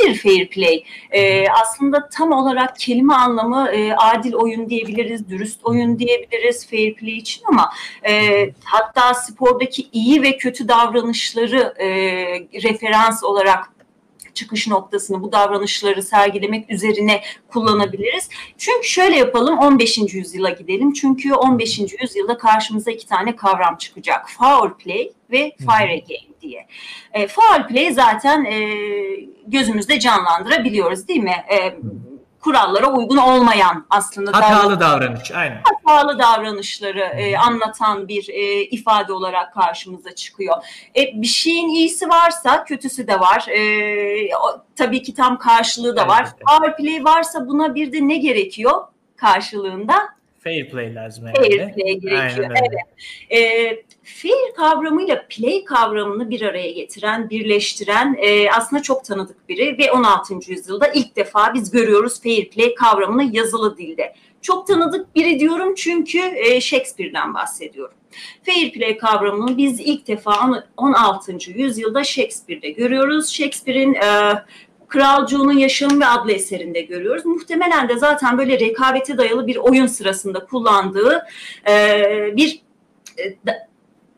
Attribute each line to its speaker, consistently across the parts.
Speaker 1: nedir fair play? E, aslında tam olarak kelime anlamı e, adil oyun diyebiliriz, dürüst oyun diyebiliriz fair play için ama e, hatta spordaki iyi ve kötü davranışları e, referans olarak çıkış noktasını bu davranışları sergilemek üzerine kullanabiliriz. Çünkü şöyle yapalım 15. yüzyıla gidelim. Çünkü 15. yüzyılda karşımıza iki tane kavram çıkacak. Foul play ve fire game diye. E, foul play zaten e, gözümüzde canlandırabiliyoruz değil mi? E, kurallara uygun olmayan aslında
Speaker 2: hatalı davranış, aynen.
Speaker 1: Hatalı davranışları e, anlatan bir e, ifade olarak karşımıza çıkıyor. E, bir şeyin iyisi varsa kötüsü de var. E, o, tabii ki tam karşılığı da var. Evet. Power play varsa buna bir de ne gerekiyor karşılığında?
Speaker 2: Fair play lazım.
Speaker 1: Fair play gerekiyor. Evet. E, fair kavramıyla play kavramını bir araya getiren, birleştiren e, aslında çok tanıdık biri ve 16. yüzyılda ilk defa biz görüyoruz fair play kavramını yazılı dilde. Çok tanıdık biri diyorum çünkü e, Shakespeare'den bahsediyorum. Fair play kavramını biz ilk defa 16. yüzyılda Shakespeare'de görüyoruz. Shakespeare'in e, Kral Joe'nun Yaşamı ve adlı eserinde görüyoruz. Muhtemelen de zaten böyle rekabete dayalı bir oyun sırasında kullandığı e, bir e,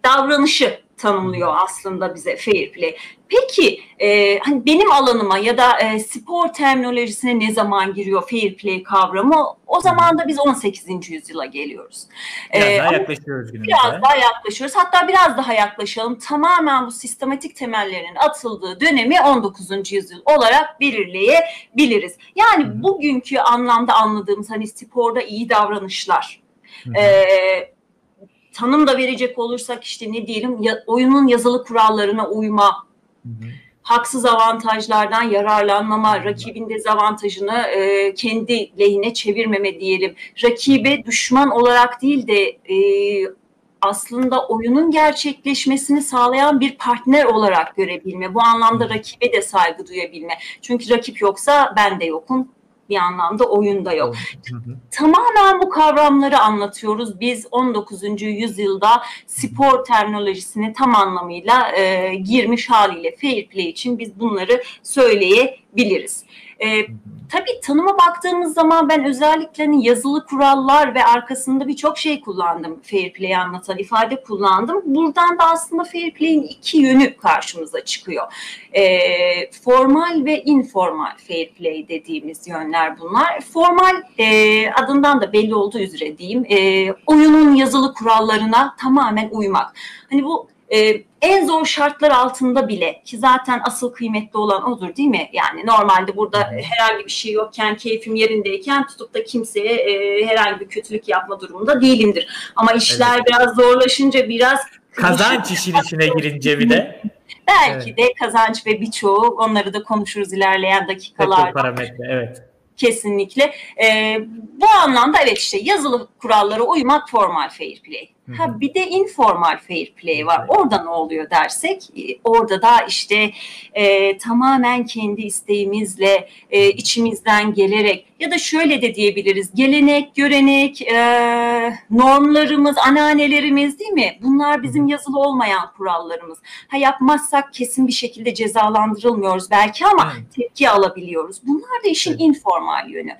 Speaker 1: davranışı tanımlıyor aslında bize fair play. Peki e, hani benim alanıma ya da e, spor terminolojisine ne zaman giriyor fair play kavramı? O zaman da biz 18. yüzyıla geliyoruz.
Speaker 2: Biraz ee, daha yaklaşıyoruz günümüze.
Speaker 1: Biraz daha yaklaşıyoruz. Hatta biraz daha yaklaşalım. Tamamen bu sistematik temellerin atıldığı dönemi 19. yüzyıl olarak belirleyebiliriz. Yani Hı-hı. bugünkü anlamda anladığımız hani sporda iyi davranışlar, Hı-hı. e, tanım da verecek olursak işte ne diyelim ya, oyunun yazılı kurallarına uyma, hı hı. haksız avantajlardan yararlanmama, rakibin dezavantajını e, kendi lehine çevirmeme diyelim. Rakibe düşman olarak değil de e, aslında oyunun gerçekleşmesini sağlayan bir partner olarak görebilme. Bu anlamda rakibe de saygı duyabilme. Çünkü rakip yoksa ben de yokum bir anlamda oyunda yok. Tamamen bu kavramları anlatıyoruz. Biz 19. yüzyılda spor terminolojisini tam anlamıyla e, girmiş haliyle fair play için biz bunları söyleyebiliriz. E, tabii tanıma baktığımız zaman ben özellikle hani yazılı kurallar ve arkasında birçok şey kullandım. Fair play anlatan ifade kullandım. Buradan da aslında fair play'in iki yönü karşımıza çıkıyor. E, formal ve informal fair play dediğimiz yönler bunlar. Formal e, adından da belli olduğu üzere diyeyim e, oyunun yazılı kurallarına tamamen uymak. Hani bu e, en zor şartlar altında bile ki zaten asıl kıymetli olan odur değil mi? Yani normalde burada herhangi bir şey yokken, keyfim yerindeyken tutup da kimseye e, herhangi bir kötülük yapma durumunda değilimdir. Ama işler evet. biraz zorlaşınca biraz
Speaker 2: kazanç işin içine girince bir de
Speaker 1: belki evet. de kazanç ve birçoğu onları da konuşuruz ilerleyen dakikalarda.
Speaker 2: parametre evet.
Speaker 1: Kesinlikle. E, bu anlamda evet işte yazılı kurallara uymak formal fair play. Ha bir de informal fair play var. Orada ne oluyor dersek e, orada da işte e, tamamen kendi isteğimizle e, içimizden gelerek ya da şöyle de diyebiliriz gelenek, görenek, e, normlarımız, ananelerimiz değil mi? Bunlar bizim yazılı olmayan kurallarımız. Ha yapmazsak kesin bir şekilde cezalandırılmıyoruz belki ama tepki alabiliyoruz. Bunlar da işin informal yönü.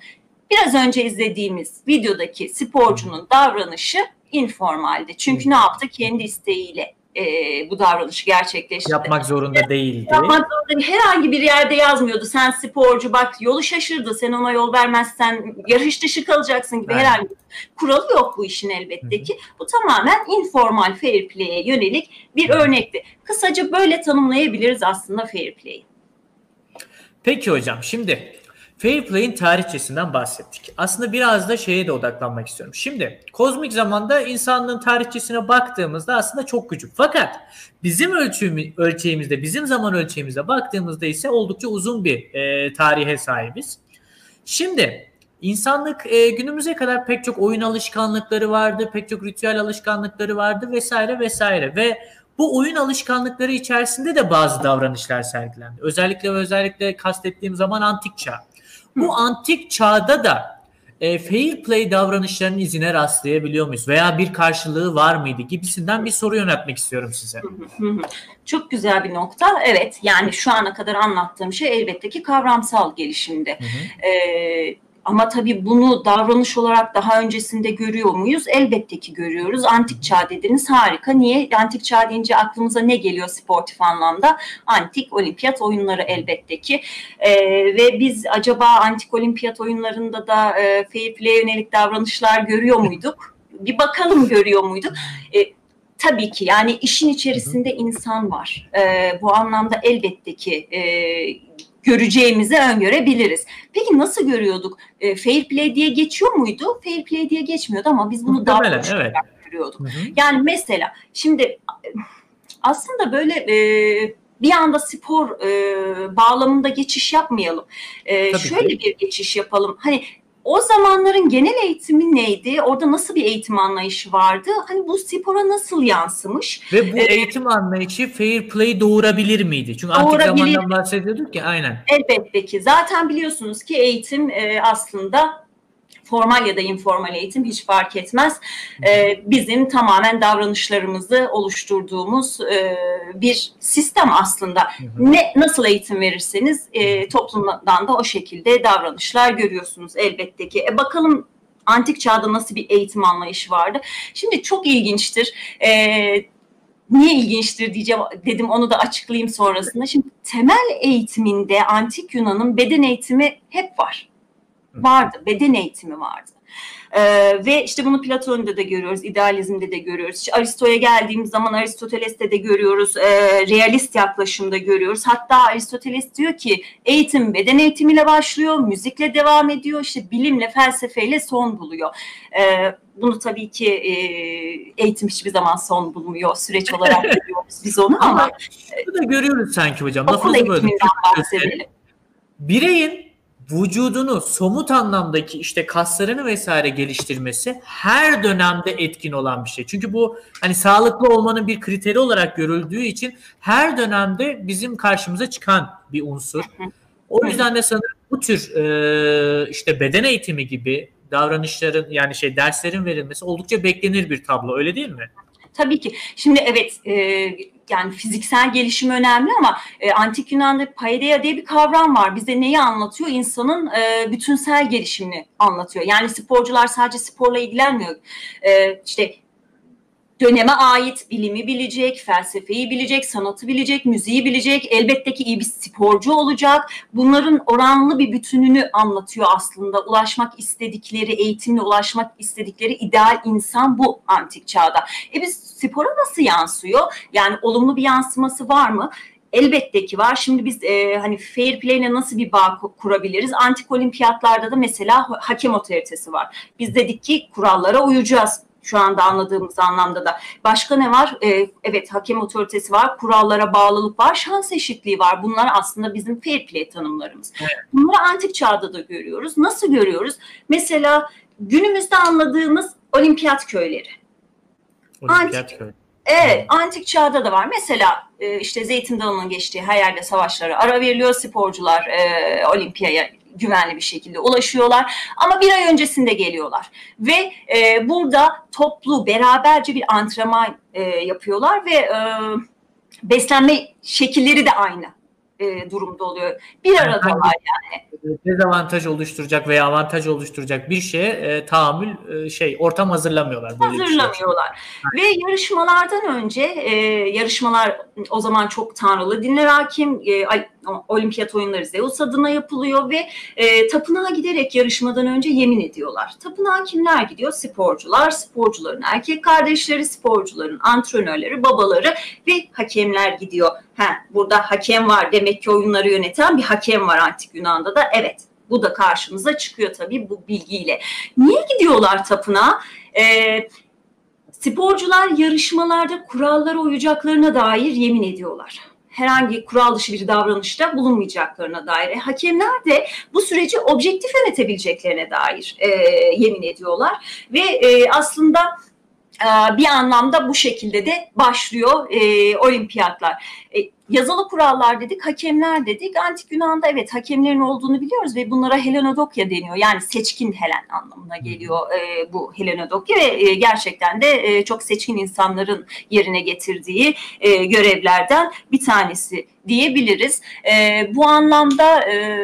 Speaker 1: Biraz önce izlediğimiz videodaki sporcunun davranışı informaldi. Çünkü ne yaptı? Kendi isteğiyle e, bu davranışı gerçekleştirdi.
Speaker 2: Yapmak zorunda değildi.
Speaker 1: Yapmak zorunda Herhangi bir yerde yazmıyordu. Sen sporcu bak yolu şaşırdı. Sen ona yol vermezsen yarış dışı kalacaksın gibi evet. herhangi bir kuralı yok bu işin elbette ki. Bu tamamen informal fair play'e yönelik bir örnekti. Kısaca böyle tanımlayabiliriz aslında fair play'i.
Speaker 2: Peki hocam şimdi Fair Play'in tarihçesinden bahsettik. Aslında biraz da şeye de odaklanmak istiyorum. Şimdi kozmik zamanda insanlığın tarihçesine baktığımızda aslında çok küçük. Fakat bizim ölçümü, ölçeğimizde, bizim zaman ölçeğimizde baktığımızda ise oldukça uzun bir e, tarihe sahibiz. Şimdi insanlık e, günümüze kadar pek çok oyun alışkanlıkları vardı, pek çok ritüel alışkanlıkları vardı vesaire vesaire ve bu oyun alışkanlıkları içerisinde de bazı davranışlar sergilendi. Özellikle ve özellikle kastettiğim zaman antik çağ. Bu antik çağda da e, fair play davranışlarının izine rastlayabiliyor muyuz? Veya bir karşılığı var mıydı gibisinden bir soru yöneltmek istiyorum size.
Speaker 1: Çok güzel bir nokta. Evet yani şu ana kadar anlattığım şey elbette ki kavramsal gelişimde. Ee, ama tabii bunu davranış olarak daha öncesinde görüyor muyuz? Elbette ki görüyoruz. Antik çağ dediniz harika. Niye? Antik çağ deyince aklımıza ne geliyor sportif anlamda? Antik olimpiyat oyunları elbette ki. Ee, ve biz acaba antik olimpiyat oyunlarında da e, fair play yönelik davranışlar görüyor muyduk? Bir bakalım görüyor muyduk? E, tabii ki yani işin içerisinde insan var. E, bu anlamda elbette ki e, göreceğimizi öngörebiliriz. Peki nasıl görüyorduk? E, fair play diye geçiyor muydu? Fair play diye geçmiyordu ama biz bunu davranış
Speaker 2: evet.
Speaker 1: görüyorduk. Hı hı. Yani mesela şimdi aslında böyle e, bir anda spor e, bağlamında geçiş yapmayalım. E, şöyle ki. bir geçiş yapalım. Hani o zamanların genel eğitimi neydi? Orada nasıl bir eğitim anlayışı vardı? Hani bu spora nasıl yansımış?
Speaker 2: Ve bu ee, eğitim anlayışı fair play doğurabilir miydi? Çünkü antik zamandan bahsediyorduk ya aynen.
Speaker 1: Elbette ki. Zaten biliyorsunuz ki eğitim e, aslında formal ya da informal eğitim hiç fark etmez. E, bizim tamamen davranışlarımızı oluşturduğumuz e, bir sistem aslında. Ne nasıl eğitim verirseniz e, toplumdan da o şekilde davranışlar görüyorsunuz elbette ki. E, bakalım antik çağda nasıl bir eğitim anlayışı vardı? Şimdi çok ilginçtir. E, niye ilginçtir diyeceğim dedim onu da açıklayayım sonrasında. Şimdi temel eğitiminde antik Yunan'ın beden eğitimi hep var vardı. Beden eğitimi vardı. Ee, ve işte bunu Platon'da da görüyoruz, idealizmde de görüyoruz. İşte Aristo'ya geldiğimiz zaman Aristoteles'te de görüyoruz, e, realist yaklaşımda görüyoruz. Hatta Aristoteles diyor ki eğitim beden eğitimiyle başlıyor, müzikle devam ediyor, işte bilimle, felsefeyle son buluyor. E, bunu tabii ki e, eğitim hiçbir zaman son bulmuyor. Süreç olarak görüyoruz biz onu ama.
Speaker 2: şunu da görüyoruz sanki hocam.
Speaker 1: Okul eğitiminden bahsedelim.
Speaker 2: Bireyin vücudunu somut anlamdaki işte kaslarını vesaire geliştirmesi her dönemde etkin olan bir şey. Çünkü bu hani sağlıklı olmanın bir kriteri olarak görüldüğü için her dönemde bizim karşımıza çıkan bir unsur. O yüzden de sanırım bu tür e, işte beden eğitimi gibi davranışların yani şey derslerin verilmesi oldukça beklenir bir tablo öyle değil mi?
Speaker 1: Tabii ki. Şimdi evet e, yani fiziksel gelişim önemli ama e, antik Yunan'da paideia diye bir kavram var. Bize neyi anlatıyor? İnsanın e, bütünsel gelişimini anlatıyor. Yani sporcular sadece sporla ilgilenmiyor. E, işte döneme ait bilimi bilecek, felsefeyi bilecek, sanatı bilecek, müziği bilecek, elbette ki iyi bir sporcu olacak. Bunların oranlı bir bütününü anlatıyor aslında. Ulaşmak istedikleri, eğitimle ulaşmak istedikleri ideal insan bu antik çağda. E biz spora nasıl yansıyor? Yani olumlu bir yansıması var mı? Elbette ki var. Şimdi biz e, hani fair play'le nasıl bir bağ kurabiliriz? Antik olimpiyatlarda da mesela hakem otoritesi var. Biz dedik ki kurallara uyacağız şu anda anladığımız anlamda da. Başka ne var? Ee, evet hakem otoritesi var, kurallara bağlılık var, şans eşitliği var. Bunlar aslında bizim fair play tanımlarımız. Evet. Bunları antik çağda da görüyoruz. Nasıl görüyoruz? Mesela günümüzde anladığımız olimpiyat köyleri.
Speaker 2: Olimpiyat antik, köy.
Speaker 1: Evet, antik çağda da var. Mesela e, işte Zeytin Dalı'nın geçtiği her yerde savaşlara ara veriliyor. Sporcular e, olimpiyaya güvenli bir şekilde ulaşıyorlar. Ama bir ay öncesinde geliyorlar. Ve e, burada toplu, beraberce bir antrenman e, yapıyorlar ve e, beslenme şekilleri de aynı e, durumda oluyor. Bir aradalar yani.
Speaker 2: Dezavantaj oluşturacak veya avantaj oluşturacak bir şeye e, tahammül e, şey ortam hazırlamıyorlar.
Speaker 1: Böyle şey hazırlamıyorlar. Şey. Ve yarışmalardan önce e, yarışmalar o zaman çok tanrılı dinler hakim. E, olimpiyat oyunları Zeus adına yapılıyor ve e, tapınağa giderek yarışmadan önce yemin ediyorlar. Tapınağa kimler gidiyor? Sporcular, sporcuların erkek kardeşleri, sporcuların antrenörleri, babaları ve hakemler gidiyor. Ha, burada hakem var demek ki oyunları yöneten bir hakem var antik Yunan'da da. Evet bu da karşımıza çıkıyor tabii bu bilgiyle. Niye gidiyorlar tapınağa? Ee, sporcular yarışmalarda kurallara uyacaklarına dair yemin ediyorlar herhangi kural dışı bir davranışta bulunmayacaklarına dair. E, hakemler de bu süreci objektif yönetebileceklerine dair e, yemin ediyorlar ve e, aslında bir anlamda bu şekilde de başlıyor e, olimpiyatlar. E, yazılı kurallar dedik, hakemler dedik. Antik Yunan'da evet hakemlerin olduğunu biliyoruz ve bunlara Helenodokya deniyor. Yani seçkin Helen anlamına geliyor e, bu Helenodokya ve e, gerçekten de e, çok seçkin insanların yerine getirdiği e, görevlerden bir tanesi diyebiliriz. E, bu anlamda e,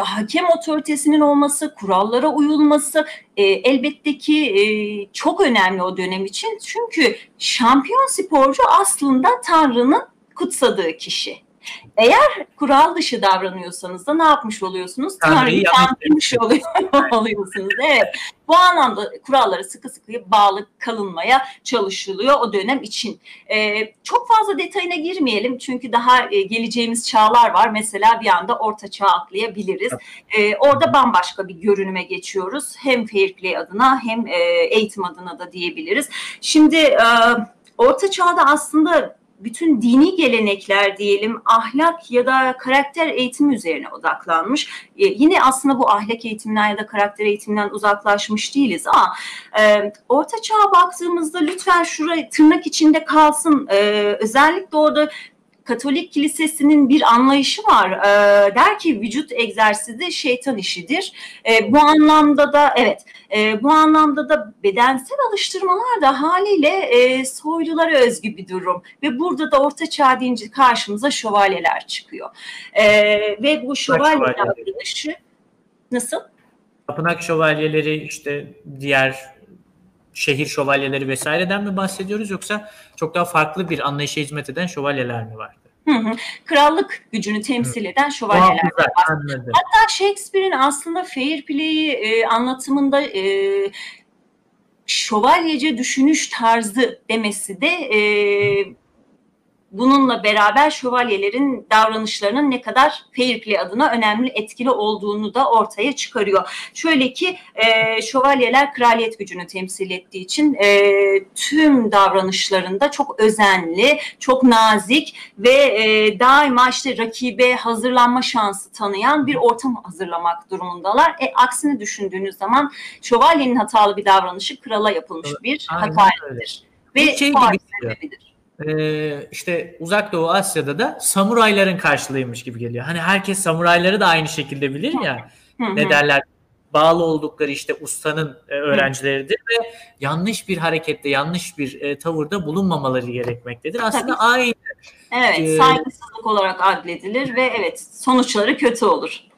Speaker 1: hakem otoritesinin olması, kurallara uyulması e, elbette ki e, çok önemli o dönem için. Çünkü şampiyon sporcu aslında Tanrı'nın kutsadığı kişi. Eğer kural dışı davranıyorsanız da ne yapmış oluyorsunuz? Tanrı'yı kandırmış oluyorsunuz. Evet. Bu anlamda kurallara sıkı sıkı bağlı kalınmaya çalışılıyor o dönem için. Ee, çok fazla detayına girmeyelim çünkü daha e, geleceğimiz çağlar var. Mesela bir anda orta çağ atlayabiliriz. Ee, orada bambaşka bir görünüme geçiyoruz. Hem fair play adına hem e, eğitim adına da diyebiliriz. Şimdi e, orta çağda aslında bütün dini gelenekler diyelim ahlak ya da karakter eğitimi üzerine odaklanmış. E, yine aslında bu ahlak eğitiminden ya da karakter eğitiminden uzaklaşmış değiliz ama e, orta çağa baktığımızda lütfen şurayı tırnak içinde kalsın. E, özellikle orada Katolik kilisesinin bir anlayışı var. E, der ki vücut egzersizi şeytan işidir. E, bu anlamda da evet e, bu anlamda da bedensel alıştırmalar da haliyle e, soylulara özgü bir durum. Ve burada da orta çağ deyince karşımıza şövalyeler çıkıyor. E, ve bu şövalye davranışı nasıl?
Speaker 2: Tapınak şövalyeleri işte diğer şehir şövalyeleri vesaireden mi bahsediyoruz yoksa çok daha farklı bir anlayışa hizmet eden şövalyeler mi vardı?
Speaker 1: Hı hı. Krallık gücünü temsil eden şövalyeler var. Hatta Shakespeare'in aslında fair play'i e, anlatımında e, şövalyece düşünüş tarzı demesi de e, bununla beraber şövalyelerin davranışlarının ne kadar fair play adına önemli etkili olduğunu da ortaya çıkarıyor. Şöyle ki e, şövalyeler kraliyet gücünü temsil ettiği için e, tüm davranışlarında çok özenli, çok nazik ve e, daima işte rakibe hazırlanma şansı tanıyan bir ortam hazırlamak durumundalar. E, aksini düşündüğünüz zaman şövalyenin hatalı bir davranışı krala yapılmış bir hakarettir. Ve
Speaker 2: şey gibi ee, işte uzak doğu Asya'da da samurayların karşılığıymış gibi geliyor. Hani herkes samurayları da aynı şekilde bilir ya. ne derler? Bağlı oldukları işte ustanın e, öğrencileridir ve yanlış bir harekette, yanlış bir e, tavırda bulunmamaları gerekmektedir. Aslında Tabii. aynı.
Speaker 1: Evet, e, saygısızlık olarak adledilir ve evet sonuçları kötü olur.